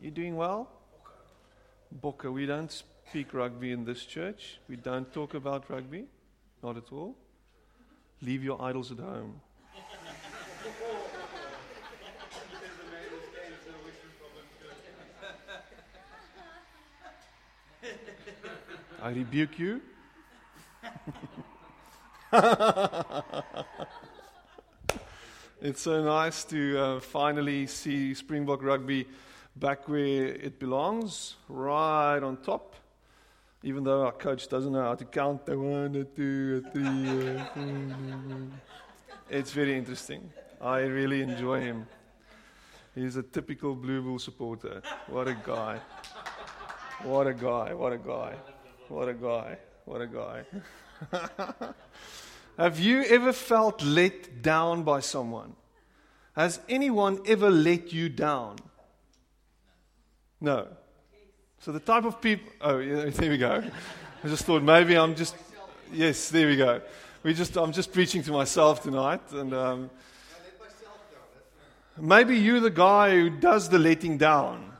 You doing well? Bokke, we don't speak rugby in this church. We don't talk about rugby. Not at all. Leave your idols at home. I rebuke you. it's so nice to uh, finally see Springbok rugby back where it belongs, right on top. Even though our coach doesn't know how to count the one, the two, the three. four. it's very interesting. I really enjoy him. He's a typical Blue Bull supporter. What a guy. What a guy. What a guy. What a guy. What a guy. Have you ever felt let down by someone? Has anyone ever let you down? No. So the type of people. Oh, yeah, there we go. I just thought maybe I'm just. Yes, there we go. We just. I'm just preaching to myself tonight, and um, maybe you're the guy who does the letting down.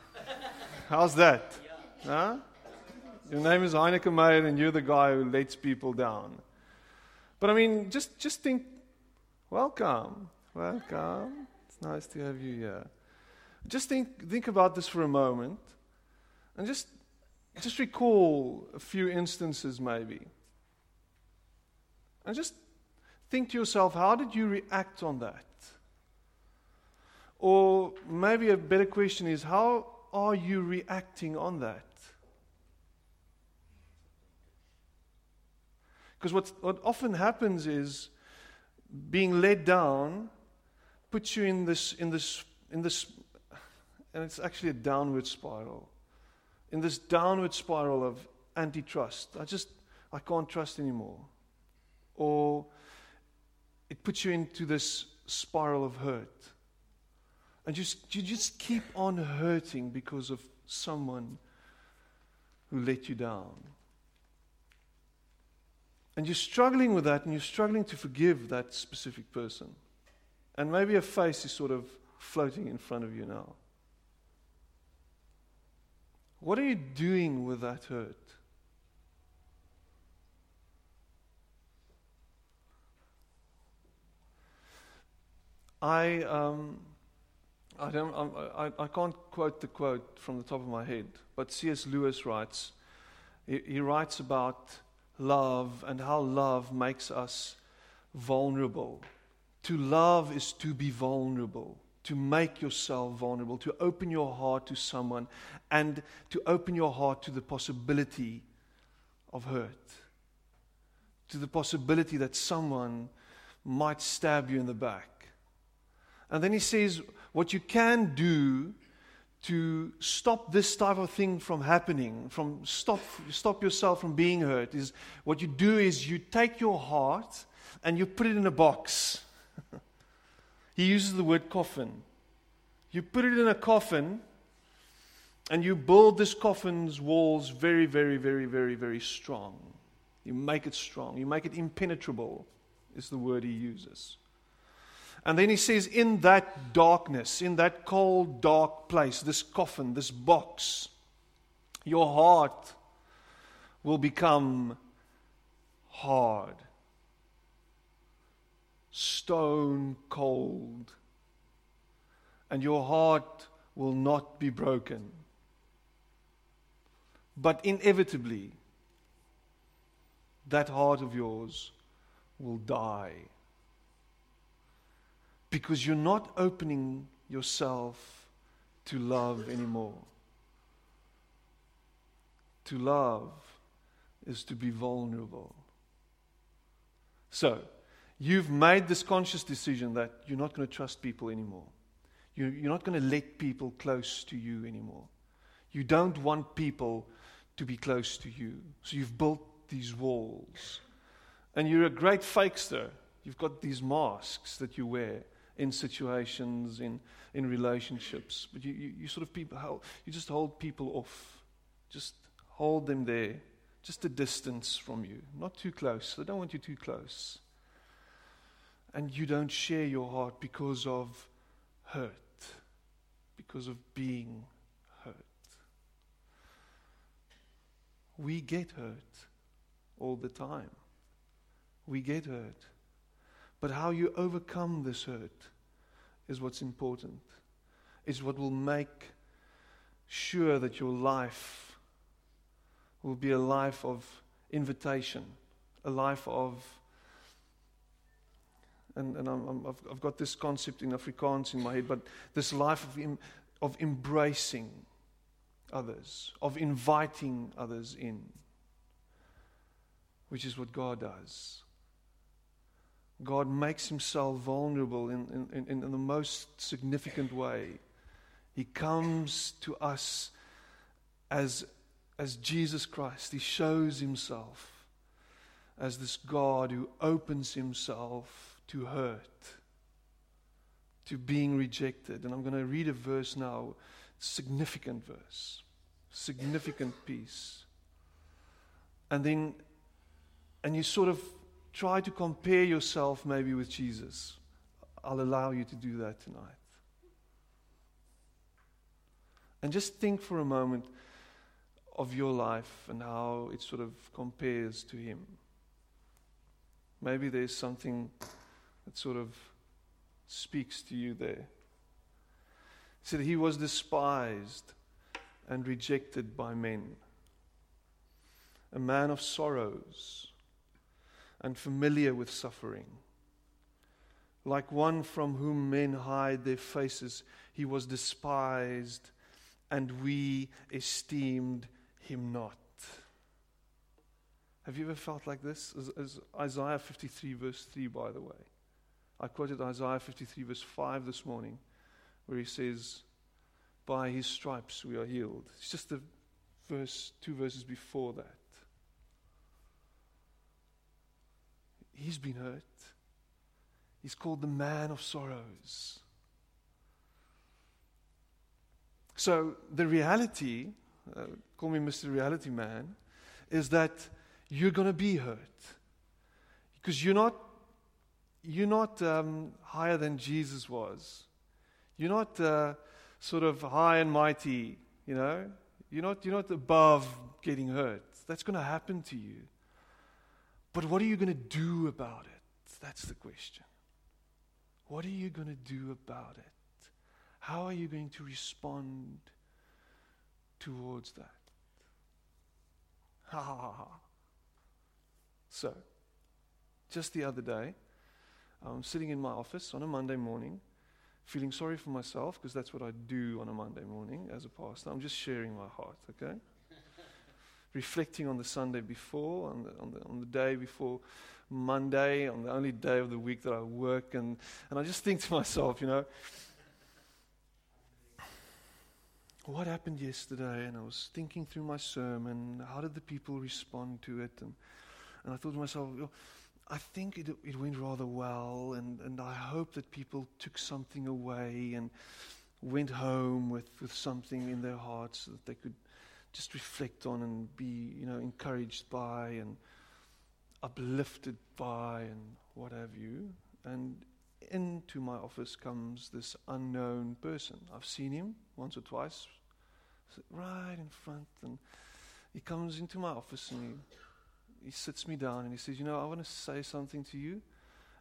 How's that? Huh? Your name is Heyneke Meyer, and you're the guy who lets people down. But I mean, just just think. Welcome, welcome. It's nice to have you here. Just think think about this for a moment, and just just recall a few instances, maybe. And just think to yourself, how did you react on that? Or maybe a better question is, how are you reacting on that? Because what, what often happens is being led down puts you in this, in this, in this, and it's actually a downward spiral. In this downward spiral of antitrust. I just, I can't trust anymore. Or it puts you into this spiral of hurt. And you, you just keep on hurting because of someone who let you down. And you're struggling with that and you're struggling to forgive that specific person. And maybe a face is sort of floating in front of you now. What are you doing with that hurt? I, um, I, don't, I, I can't quote the quote from the top of my head, but C.S. Lewis writes, he, he writes about love and how love makes us vulnerable. To love is to be vulnerable, to make yourself vulnerable, to open your heart to someone, and to open your heart to the possibility of hurt, to the possibility that someone might stab you in the back. And then he says, what you can do to stop this type of thing from happening, from stop, stop yourself from being hurt, is what you do is you take your heart and you put it in a box. he uses the word coffin. You put it in a coffin and you build this coffin's walls very, very, very, very, very strong. You make it strong. You make it impenetrable, is the word he uses. And then he says, in that darkness, in that cold, dark place, this coffin, this box, your heart will become hard, stone cold, and your heart will not be broken. But inevitably, that heart of yours will die because you're not opening yourself to love anymore. To love is to be vulnerable. So, you've made this conscious decision that you're not going to trust people anymore. You're not going to let people close to you anymore. You don't want people to be close to you. So you've built these walls. And you're a great fakester. You've got these masks that you wear in situations, in, in relationships. But you, you, you sort of people, you just hold people off. Just hold them there, just a distance from you, not too close. They don't want you too close. And you don't share your heart because of hurt, because of being hurt. We get hurt all the time. We get hurt. But how you overcome this hurt is what's important. It's what will make sure that your life will be a life of invitation, a life of and, and i have I've got this concept in Afrikaans in my head, but this life of, em, of embracing others, of inviting others in, which is what God does. God makes himself vulnerable in, in, in, in the most significant way. He comes to us as, as Jesus Christ. He shows himself as this God who opens himself to hurt, to being rejected. And I'm going to read a verse now, significant verse, significant piece. And then, and you sort of try to compare yourself maybe with Jesus. I'll allow you to do that tonight. And just think for a moment of your life and how it sort of compares to Him. Maybe there's something that sort of speaks to you there. He said, He was despised and rejected by men, a man of sorrows and familiar with suffering. Like one from whom men hide their faces, he was despised, and we esteemed him not. Have you ever felt like this? As, as Isaiah 53, verse 3, by the way. I quoted Isaiah 53, verse 5 this morning, where he says, By his stripes we are healed. It's just the verse, two verses before that. He's been hurt. He's called the man of sorrows. So, the reality, uh, call me Mr. Reality Man, is that you're going to be hurt. Because you're not, you're not um, higher than Jesus was. You're not uh, sort of high and mighty, you know? You're not, you're not above getting hurt. That's going to happen to you. But what are you going to do about it? That's the question. What are you going to do about it? How are you going to respond towards that? Ha ha ha ha. So, just the other day, I'm sitting in my office on a Monday morning, feeling sorry for myself because that's what I do on a Monday morning as a pastor. I'm just sharing my heart, okay? reflecting on the Sunday before, on the, on the, on the day before Monday, on the only day of the week that I work. And, and I just think to myself, you know, what happened yesterday? And I was thinking through my sermon, how did the people respond to it? And, and I thought to myself, I think it, it went rather well, and, and I hope that people took something away and went home with, with something in their hearts that they could just reflect on and be, you know, encouraged by and uplifted by and what have you. And into my office comes this unknown person. I've seen him once or twice, right in front, and he comes into my office and he, he sits me down and he says, You know, I want to say something to you,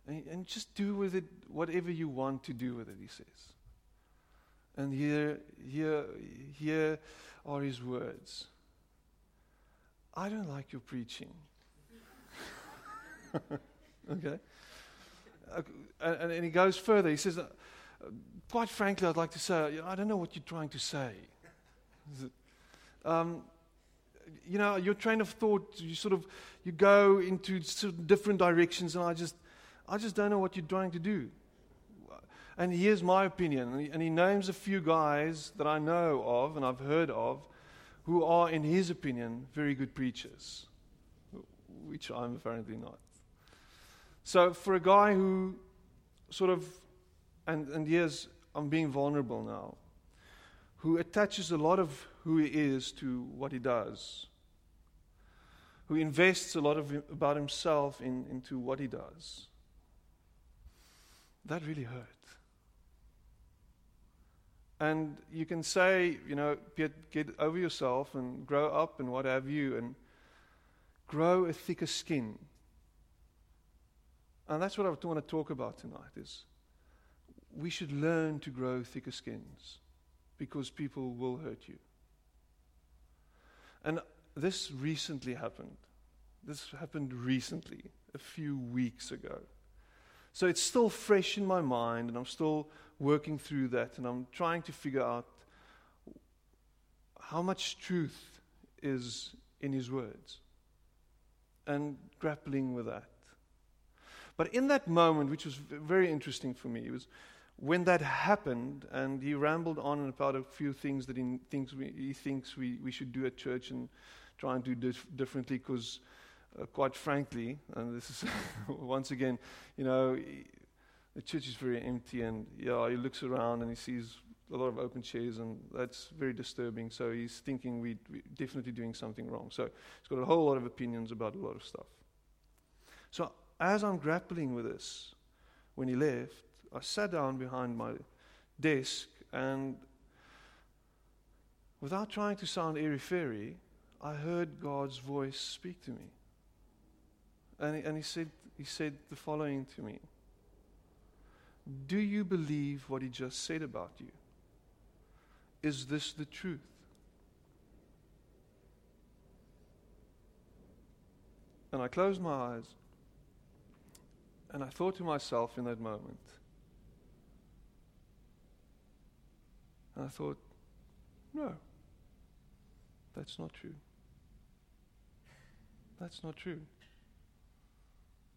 and, and just do with it whatever you want to do with it, he says. And here, here, here are his words. I don't like your preaching. okay? Uh, and, and, he goes further. He says, uh, quite frankly, I'd like to say, I don't know what you're trying to say. Um, you know, your train of thought, you sort of, you go into different directions, and I just, I just don't know what you're trying to do. And here's my opinion. And he, and he names a few guys that I know of and I've heard of who are, in his opinion, very good preachers, which I'm apparently not. So, for a guy who sort of, and, and yes, I'm being vulnerable now, who attaches a lot of who he is to what he does, who invests a lot of about himself in, into what he does, that really hurt. And you can say, you know, get, get over yourself and grow up and what have you, and grow a thicker skin. And that's what I want to talk about tonight is we should learn to grow thicker skins because people will hurt you. And this recently happened. This happened recently, a few weeks ago. So it's still fresh in my mind, and I'm still working through that, and I'm trying to figure out how much truth is in his words and grappling with that. But in that moment, which was very interesting for me, was when that happened, and he rambled on about a few things that he thinks we, he thinks we, we should do at church and try and do dif- differently because uh, quite frankly, and this is once again, you know, the church is very empty, and yeah, he looks around and he sees a lot of open chairs, and that's very disturbing. So he's thinking we, we're definitely doing something wrong. So he's got a whole lot of opinions about a lot of stuff. So as I'm grappling with this, when he left, I sat down behind my desk and without trying to sound airy fairy, I heard God's voice speak to me. And he, and he, said, he said the following to me Do you believe what he just said about you? Is this the truth? And I closed my eyes and I thought to myself in that moment, and I thought, no, that's not true. That's not true.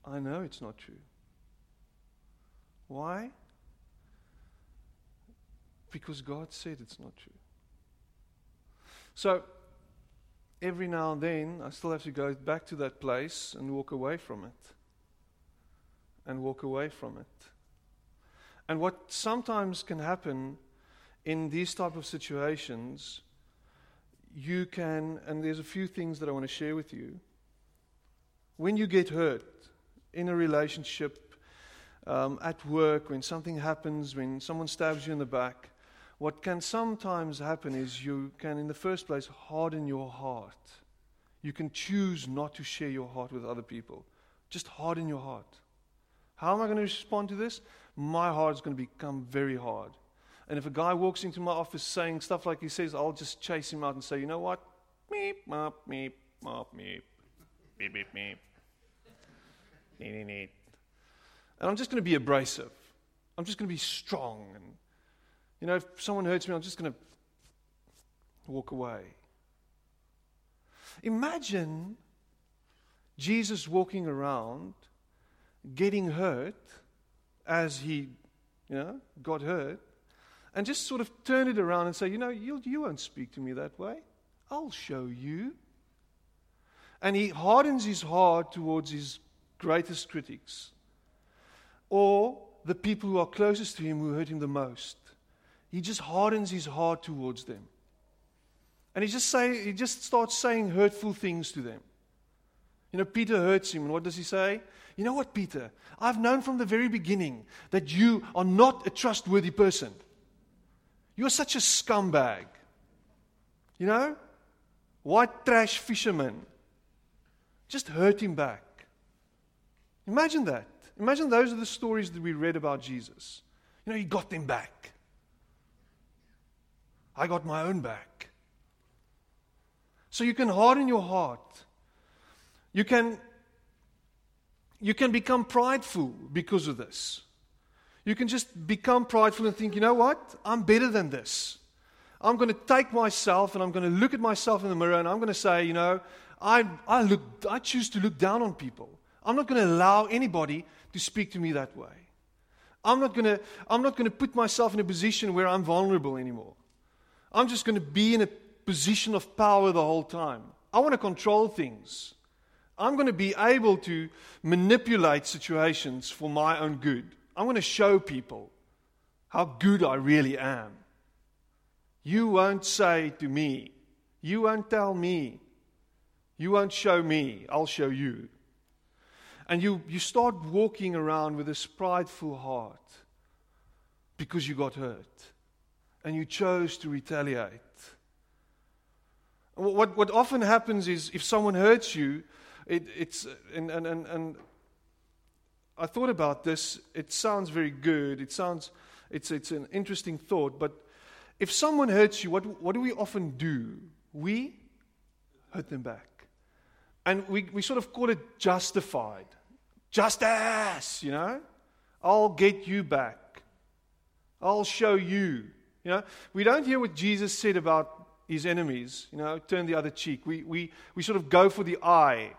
I know it's not true. Why? Because God said it's not true. So, every now and then, I still have to go back to that place and walk away from it. And walk away from it. And what sometimes can happen in these type of situations, you can, and there's a few things that I want to share with you. When you get hurt, in a relationship, um, at work, when something happens, when someone stabs you in the back, what can sometimes happen is you can, in the first place, harden your heart. You can choose not to share your heart with other people. Just harden your heart. How am I going to respond to this? My heart is going to become very hard. And if a guy walks into my office saying stuff like he says, I'll just chase him out and say, you know what? Meep, mop, meep, mop, meep, beep, meep. And I'm just going to be abrasive. I'm just going to be strong. And, you know, if someone hurts me, I'm just going to walk away. Imagine Jesus walking around, getting hurt as he, you know, got hurt, and just sort of turn it around and say, you know, you, you won't speak to me that way. I'll show you. And he hardens his heart towards his greatest critics, or the people who are closest to him who hurt him the most. He just hardens his heart towards them. And he just, say, he just starts saying hurtful things to them. You know, Peter hurts him, and what does he say? You know what, Peter? I've known from the very beginning that you are not a trustworthy person. You're such a scumbag. You know? White trash fisherman. Just hurt him back. Imagine that. Imagine those are the stories that we read about Jesus. You know, he got them back. I got my own back. So you can harden your heart. You can, you can become prideful because of this. You can just become prideful and think, you know what? I'm better than this. I'm going to take myself and I'm going to look at myself in the mirror and I'm going to say, you know, I, I, look, I choose to look down on people. I'm not going to allow anybody to speak to me that way. I'm not going to, I'm not going to put myself in a position where I'm vulnerable anymore. I'm just going to be in a position of power the whole time. I want to control things. I'm going to be able to manipulate situations for my own good. I'm going to show people how good I really am. You won't say to me, you won't tell me, you won't show me, I'll show you. And you, you start walking around with this prideful heart because you got hurt and you chose to retaliate. What, what often happens is if someone hurts you, it, it's, and, and, and, and I thought about this. It sounds very good. It sounds, it's, it's an interesting thought. But if someone hurts you, what, what do we often do? We hurt them back. And we, we sort of call it justified. Justice, you know? I'll get you back. I'll show you. You know, we don't hear what Jesus said about his enemies, you know, turn the other cheek. We, we, we sort of go for the eye.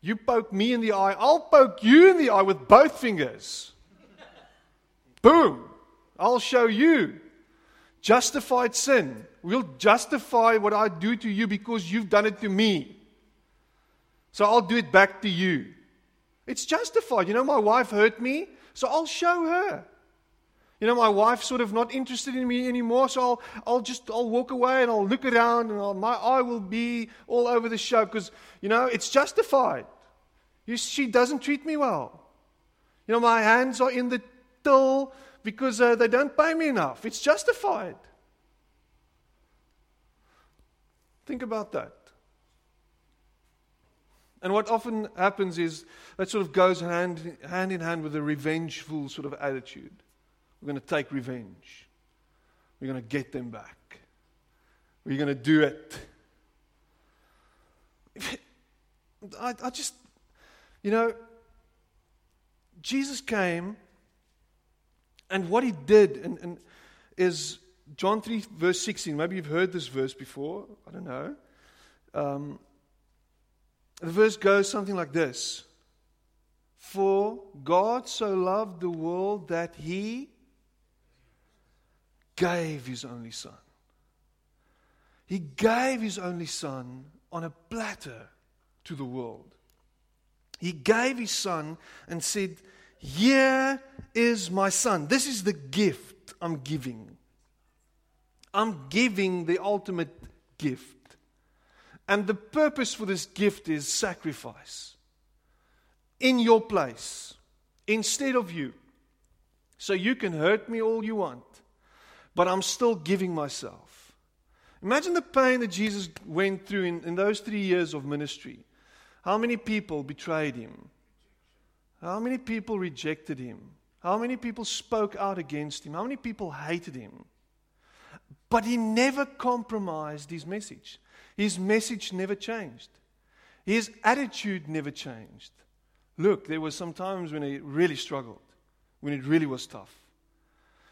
You poke me in the eye, I'll poke you in the eye with both fingers. Boom! I'll show you. Justified sin. We'll justify what I do to you because you've done it to me. So I'll do it back to you. It's justified. You know, my wife hurt me, so I'll show her. You know, my wife's sort of not interested in me anymore, so I'll, I'll just I'll walk away and I'll look around and I'll, my eye will be all over the show because, you know, it's justified. You, she doesn't treat me well. You know, my hands are in the till because uh, they don't pay me enough. It's justified. Think about that. And what often happens is that sort of goes hand, hand in hand with a revengeful sort of attitude. We're going to take revenge. We're going to get them back. We're going to do it. I, I just, you know, Jesus came, and what he did and, and is John 3, verse 16. Maybe you've heard this verse before. I don't know. Um, the verse goes something like this For God so loved the world that he gave his only son. He gave his only son on a platter to the world. He gave his son and said, Here is my son. This is the gift I'm giving. I'm giving the ultimate gift. And the purpose for this gift is sacrifice in your place instead of you. So you can hurt me all you want but I'm still giving myself. Imagine the pain that Jesus went through in, in those three years of ministry. How many people betrayed him? How many people rejected him? How many people spoke out against him? How many people hated him? But he never compromised his message. His message never changed. His attitude never changed. Look, there were some times when he really struggled, when it really was tough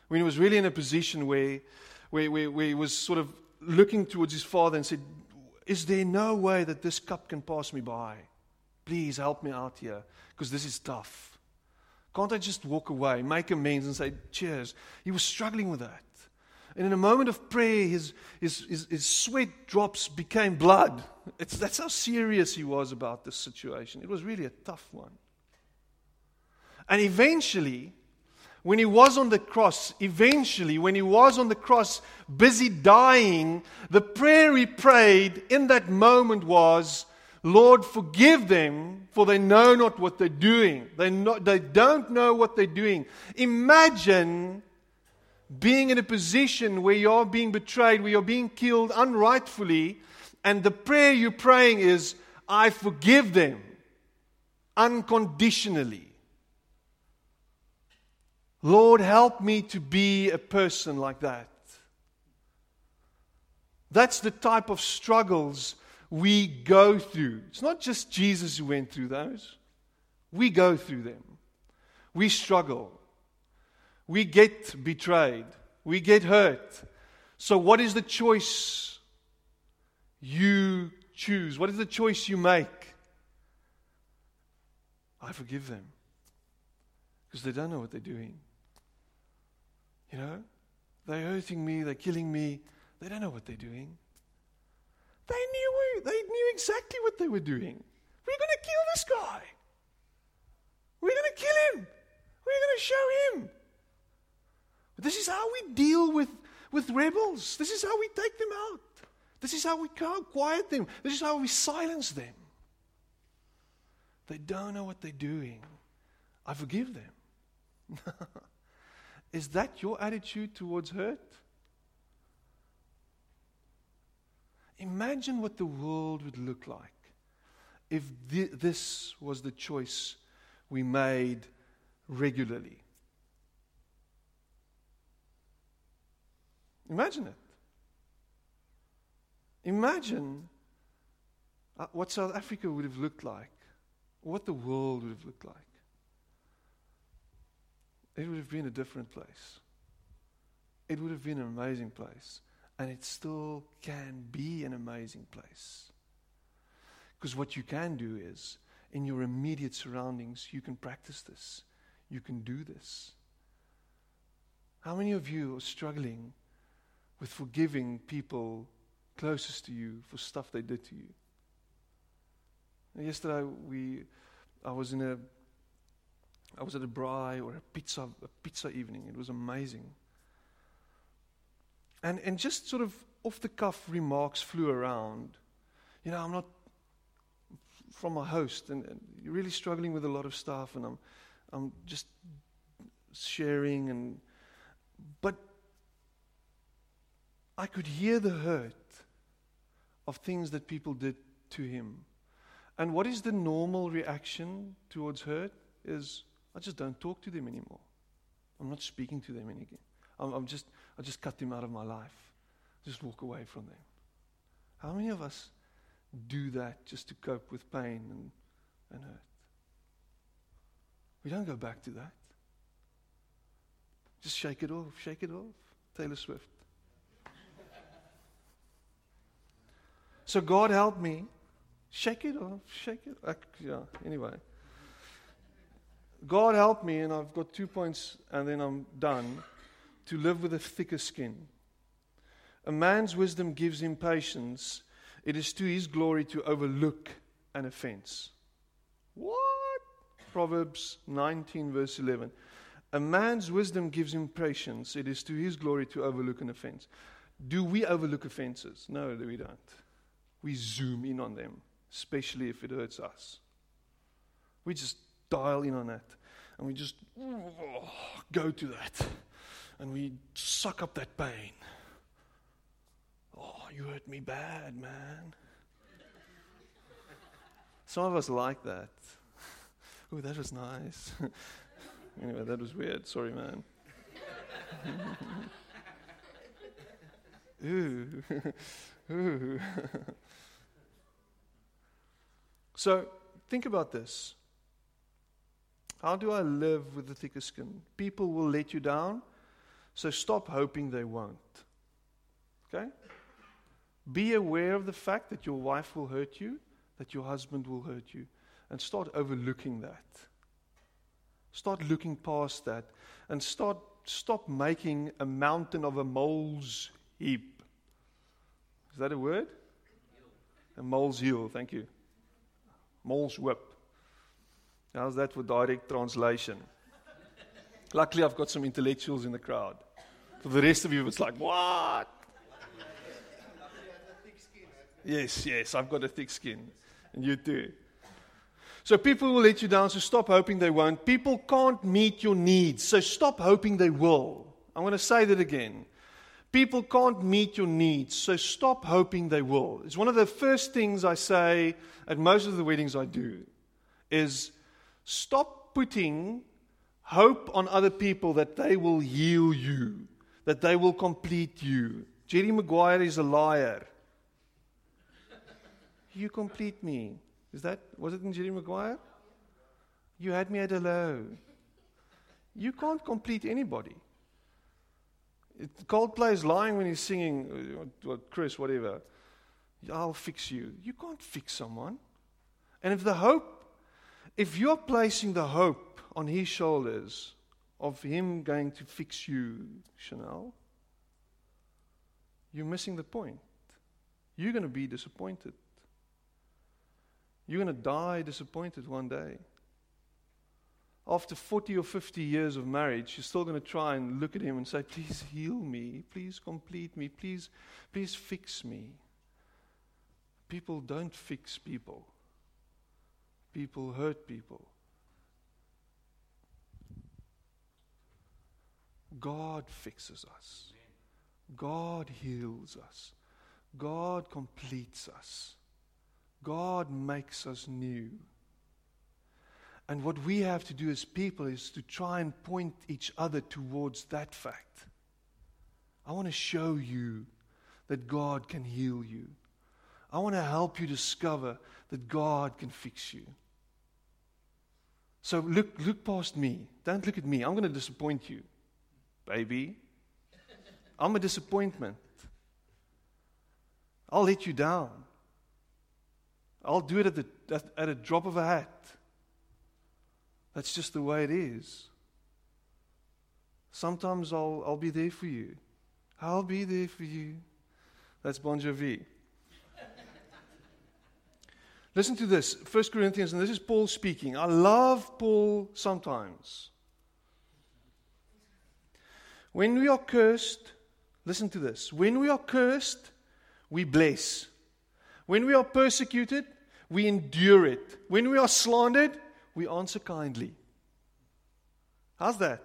when he was really in a position where, where, where, where he was sort of looking towards his father and said, Is there no way that this cup can pass me by? Please help me out here because this is tough. Can't I just walk away, make amends, and say, Cheers? He was struggling with that. And in a moment of prayer, his, his, his, his sweat drops became blood. It's, that's how serious he was about this situation. It was really a tough one. And eventually, when he was on the cross, eventually, when he was on the cross, busy dying, the prayer he prayed in that moment was, Lord, forgive them, for they know not what they're doing. They, not, they don't know what they're doing. Imagine being in a position where you're being betrayed, where you're being killed unrightfully, and the prayer you're praying is, I forgive them unconditionally. Lord, help me to be a person like that. That's the type of struggles we go through. It's not just Jesus who went through those, we go through them. We struggle. We get betrayed. We get hurt. So, what is the choice you choose? What is the choice you make? I forgive them because they don't know what they're doing. You know, they're hurting me, they're killing me. They don't know what they're doing. They knew, they knew exactly what they were doing. We're going to kill this guy. We're going to kill him. We're going to show him. But this is how we deal with, with rebels. This is how we take them out. This is how we quiet them. This is how we silence them. They don't know what they're doing. I forgive them. is that your attitude towards hurt? Imagine what the world would look like if th- this was the choice we made regularly. Imagine it. Imagine uh, what South Africa would have looked like, what the world would have looked like. It would have been a different place. It would have been an amazing place. And it still can be an amazing place. Because what you can do is, in your immediate surroundings, you can practice this. You can do this. How many of you are struggling with forgiving people closest to you for stuff they did to you? Yesterday, we, I was in a, I was at a braai or a pizza, a pizza evening. It was amazing. And, and just sort of off the cuff remarks flew around. You know, I'm not from my host, and, and you're really struggling with a lot of stuff, and I'm, I'm just sharing, and but I could hear the hurt of things that people did to him. And what is the normal reaction towards hurt? Is I just don't talk to them anymore. I'm not speaking to them anymore. I'm, I'm just I just cut them out of my life. Just walk away from them. How many of us do that just to cope with pain and, and hurt? We don't go back to that. Just shake it off, shake it off. Taylor Swift. So God help me. Shake it off, shake it. Yeah, anyway. God help me, and I've got two points, and then I'm done to live with a thicker skin. A man's wisdom gives him patience. It is to his glory to overlook an offense. What? Proverbs 19, verse 11. A man's wisdom gives him patience. It is to his glory to overlook an offense. Do we overlook offenses? No, we don't. We zoom in on them, especially if it hurts us. We just dial in on that and we just go to that and we suck up that pain. Oh, you hurt me bad, man. Some of us like that. Oh, that was nice. anyway, that was weird. Sorry, man. Ooh. Ooh. So, think about this. How do I live with the thicker skin? People will let you down. So stop hoping they won't. Okay? Be aware of the fact that your wife will hurt you, that your husband will hurt you, and start overlooking that. Start looking past that and start stop making a mountain of a mole's heap. Is that a word? A mole's heel, thank you. Mole's whip. How's that for direct translation? Luckily, I've got some intellectuals in the crowd. For the rest of you, it's like, what? yes, yes, I've got a thick skin. And you too. So people will let you down, so stop hoping they won't. People can't meet your needs, so stop hoping they will. I'm going to say that again. People can't meet your needs, so stop hoping they will. It's one of the first things I say at most of the weddings I do is stop putting hope on other people that they will heal you that they will complete you. Jerry Maguire is a liar. you complete me. Is that, was it in Jerry Maguire? You had me at hello. You can't complete anybody. Coldplay is lying when he's singing, uh, Chris, whatever. I'll fix you. You can't fix someone. And if the hope, if you're placing the hope on his shoulders, of Him going to fix you, Chanel, you're missing the point. you're going to be disappointed. You're going to die disappointed one day. After 40 or 50 years of marriage, you're still going to try and look at him and say, Please heal me. Please complete me. Please, please fix me. People don't fix people, people hurt people. God fixes us. God heals us. God completes us. God makes us new. And what we have to do as people is to try and point each other towards that fact. I want to show you that God can heal you. I want to help you discover that God can fix you. So look, look past me. Don't look at me. I'm going to disappoint you, baby. I'm a disappointment. I'll let you down. I'll do it at, the, at, at a drop of a hat. That's just the way it is. Sometimes I'll, I'll be there for you. I'll be there for you. That's Bon Jovi. Listen to this 1 Corinthians, and this is Paul speaking. I love Paul sometimes. When we are cursed, listen to this. When we are cursed, we bless. When we are persecuted, we endure it. When we are slandered, we answer kindly. How's that?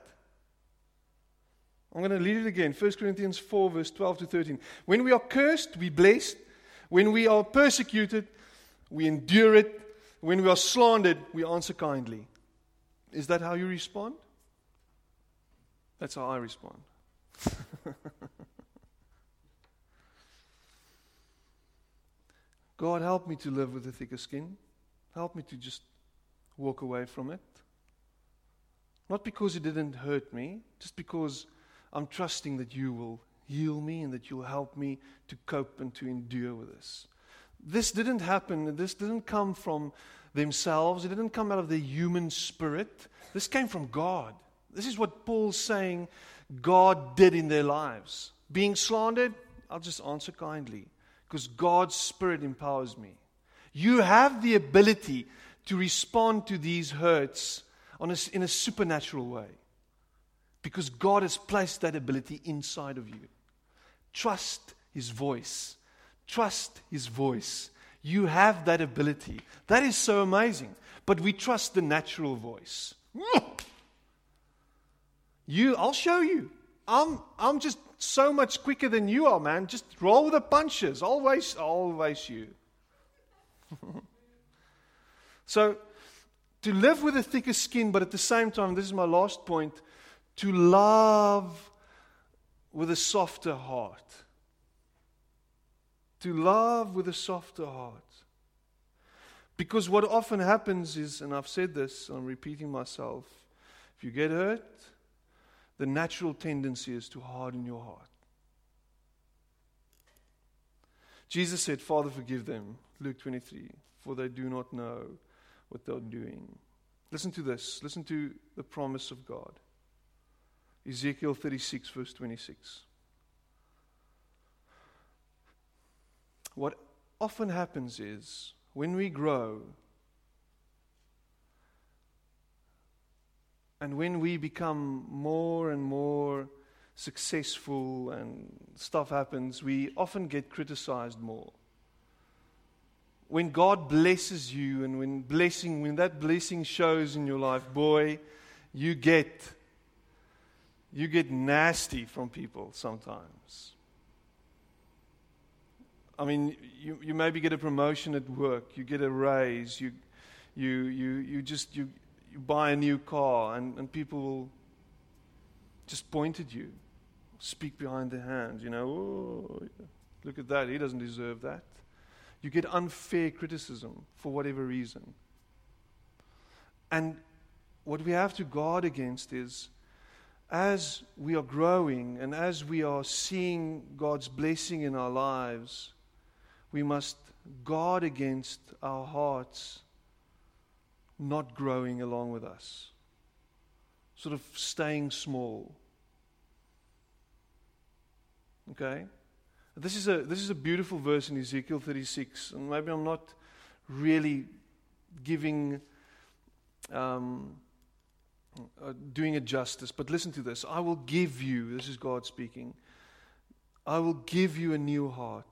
I'm going to read it again. 1 Corinthians 4, verse 12 to 13. When we are cursed, we bless. When we are persecuted, we endure it. When we are slandered, we answer kindly. Is that how you respond? That's how I respond. God, help me to live with a thicker skin. Help me to just walk away from it. Not because it didn't hurt me, just because I'm trusting that you will heal me and that you'll help me to cope and to endure with this. This didn't happen, this didn't come from themselves, it didn't come out of the human spirit. This came from God. This is what Paul's saying God did in their lives. Being slandered, I'll just answer kindly because God's Spirit empowers me. You have the ability to respond to these hurts a, in a supernatural way because God has placed that ability inside of you. Trust His voice. Trust His voice. You have that ability. That is so amazing. But we trust the natural voice. You, I'll show you. I'm, I'm just so much quicker than you are, man. Just roll with the punches. Always, always you. So, to live with a thicker skin, but at the same time, this is my last point, to love with a softer heart. To love with a softer heart. Because what often happens is, and I've said this, I'm repeating myself, if you get hurt, the natural tendency is to harden your heart. Jesus said, Father, forgive them. Luke 23, for they do not know what they're doing. Listen to this. Listen to the promise of God. Ezekiel 36, verse 26. What often happens is when we grow and when we become more and more successful and stuff happens, we often get criticized more when God blesses you and when blessing, when that blessing shows in your life, boy, you get you get nasty from people sometimes. I mean, you, you maybe get a promotion at work, you get a raise, you you you you just you, you buy a new car and, and people will just point at you, speak behind their hands, you know, oh, look at that, he doesn't deserve that. You get unfair criticism for whatever reason. And what we have to guard against is as we are growing and as we are seeing God's blessing in our lives, we must guard against our hearts not growing along with us, sort of staying small. Okay? This is a this is a beautiful verse in Ezekiel 36, and maybe I'm not really giving um, uh, doing it justice, but listen to this. I will give you, this is God speaking, I will give you a new heart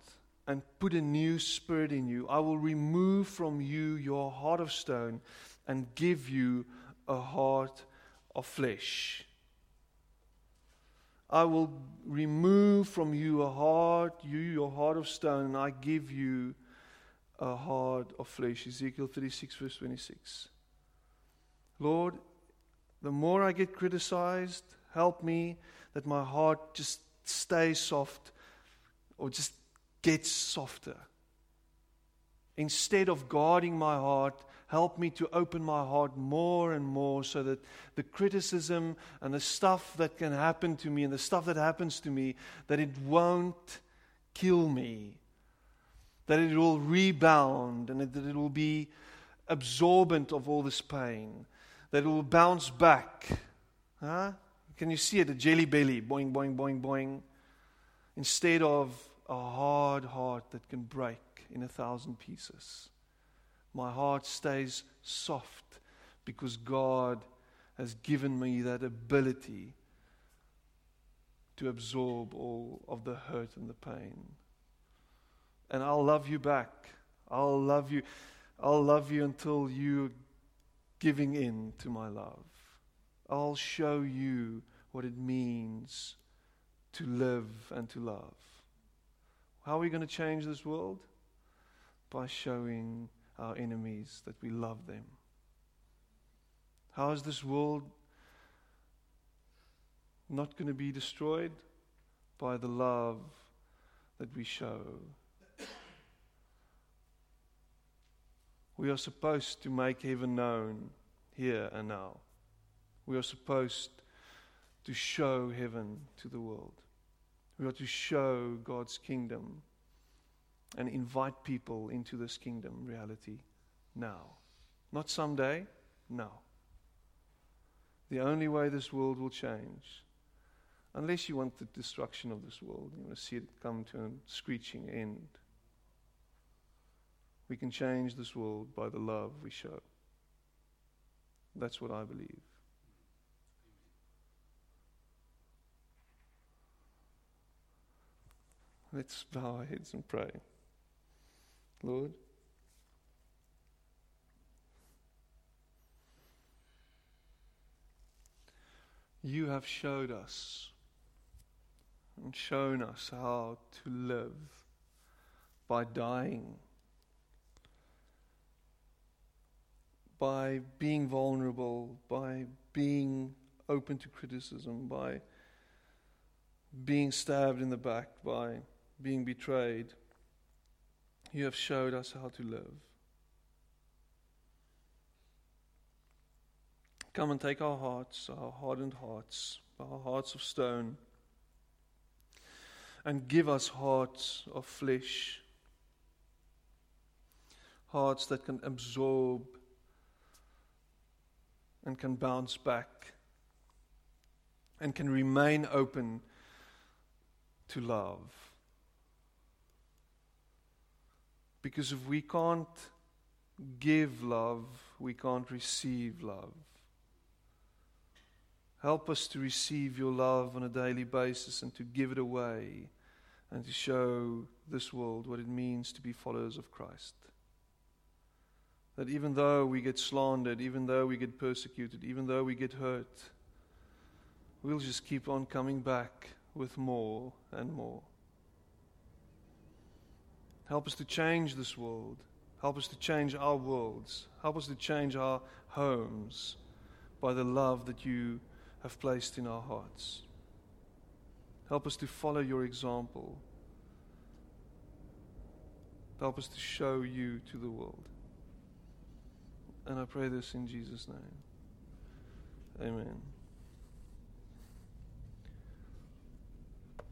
and put a new spirit in you. I will remove from you your heart of stone and give you a heart of flesh. I will remove from you a heart, you your heart of stone, and I give you a heart of flesh. Ezekiel 36, verse 26. Lord, the more I get criticized, help me that my heart just stays soft or just gets softer. Instead of guarding my heart, help me to open my heart more and more so that the criticism and the stuff that can happen to me and the stuff that happens to me that it won't kill me that it will rebound and that it will be absorbent of all this pain that it will bounce back. Huh? Can you see it? A jelly belly, boing, boing, boing, boing. Instead of a hard heart that can break in a thousand pieces. My heart stays soft because God has given me that ability to absorb all of the hurt and the pain. And I'll love you back. I'll love you. I'll love you until you're giving in to my love. I'll show you what it means to live and to love. How are we going to change this world? By showing our enemies that we love them. How is this world not going to be destroyed? By the love that we show We are supposed to make heaven known here and now. We are supposed to show heaven to the world. We are to show God's kingdom and invite people into this kingdom reality now. Not someday, now. The only way this world will change, unless you want the destruction of this world, you want to see it come to a screeching end. We can change this world by the love we show. That's what I believe. Let's bow our heads and pray. Lord, you have showed us and shown us how to live by dying by being vulnerable, by being open to criticism, by being stabbed in the back, by being betrayed. You have showed us how to live. Come and take our hearts, our hardened hearts, our hearts of stone, and give us hearts of flesh, hearts that can absorb and can bounce back and can remain open to love. Because if we can't give love, we can't receive love. Help us to receive your love on a daily basis and to give it away and to show this world what it means to be followers of Christ that even though we get slandered, even though we get persecuted, even though we get hurt, we'll just keep on coming back with more and more. Help us to change this world. Help us to change our worlds. Help us to change our homes by the love that you have placed in our hearts. Help us to follow your example. Help us to show you to the world. And I pray this in Jesus' name. Amen.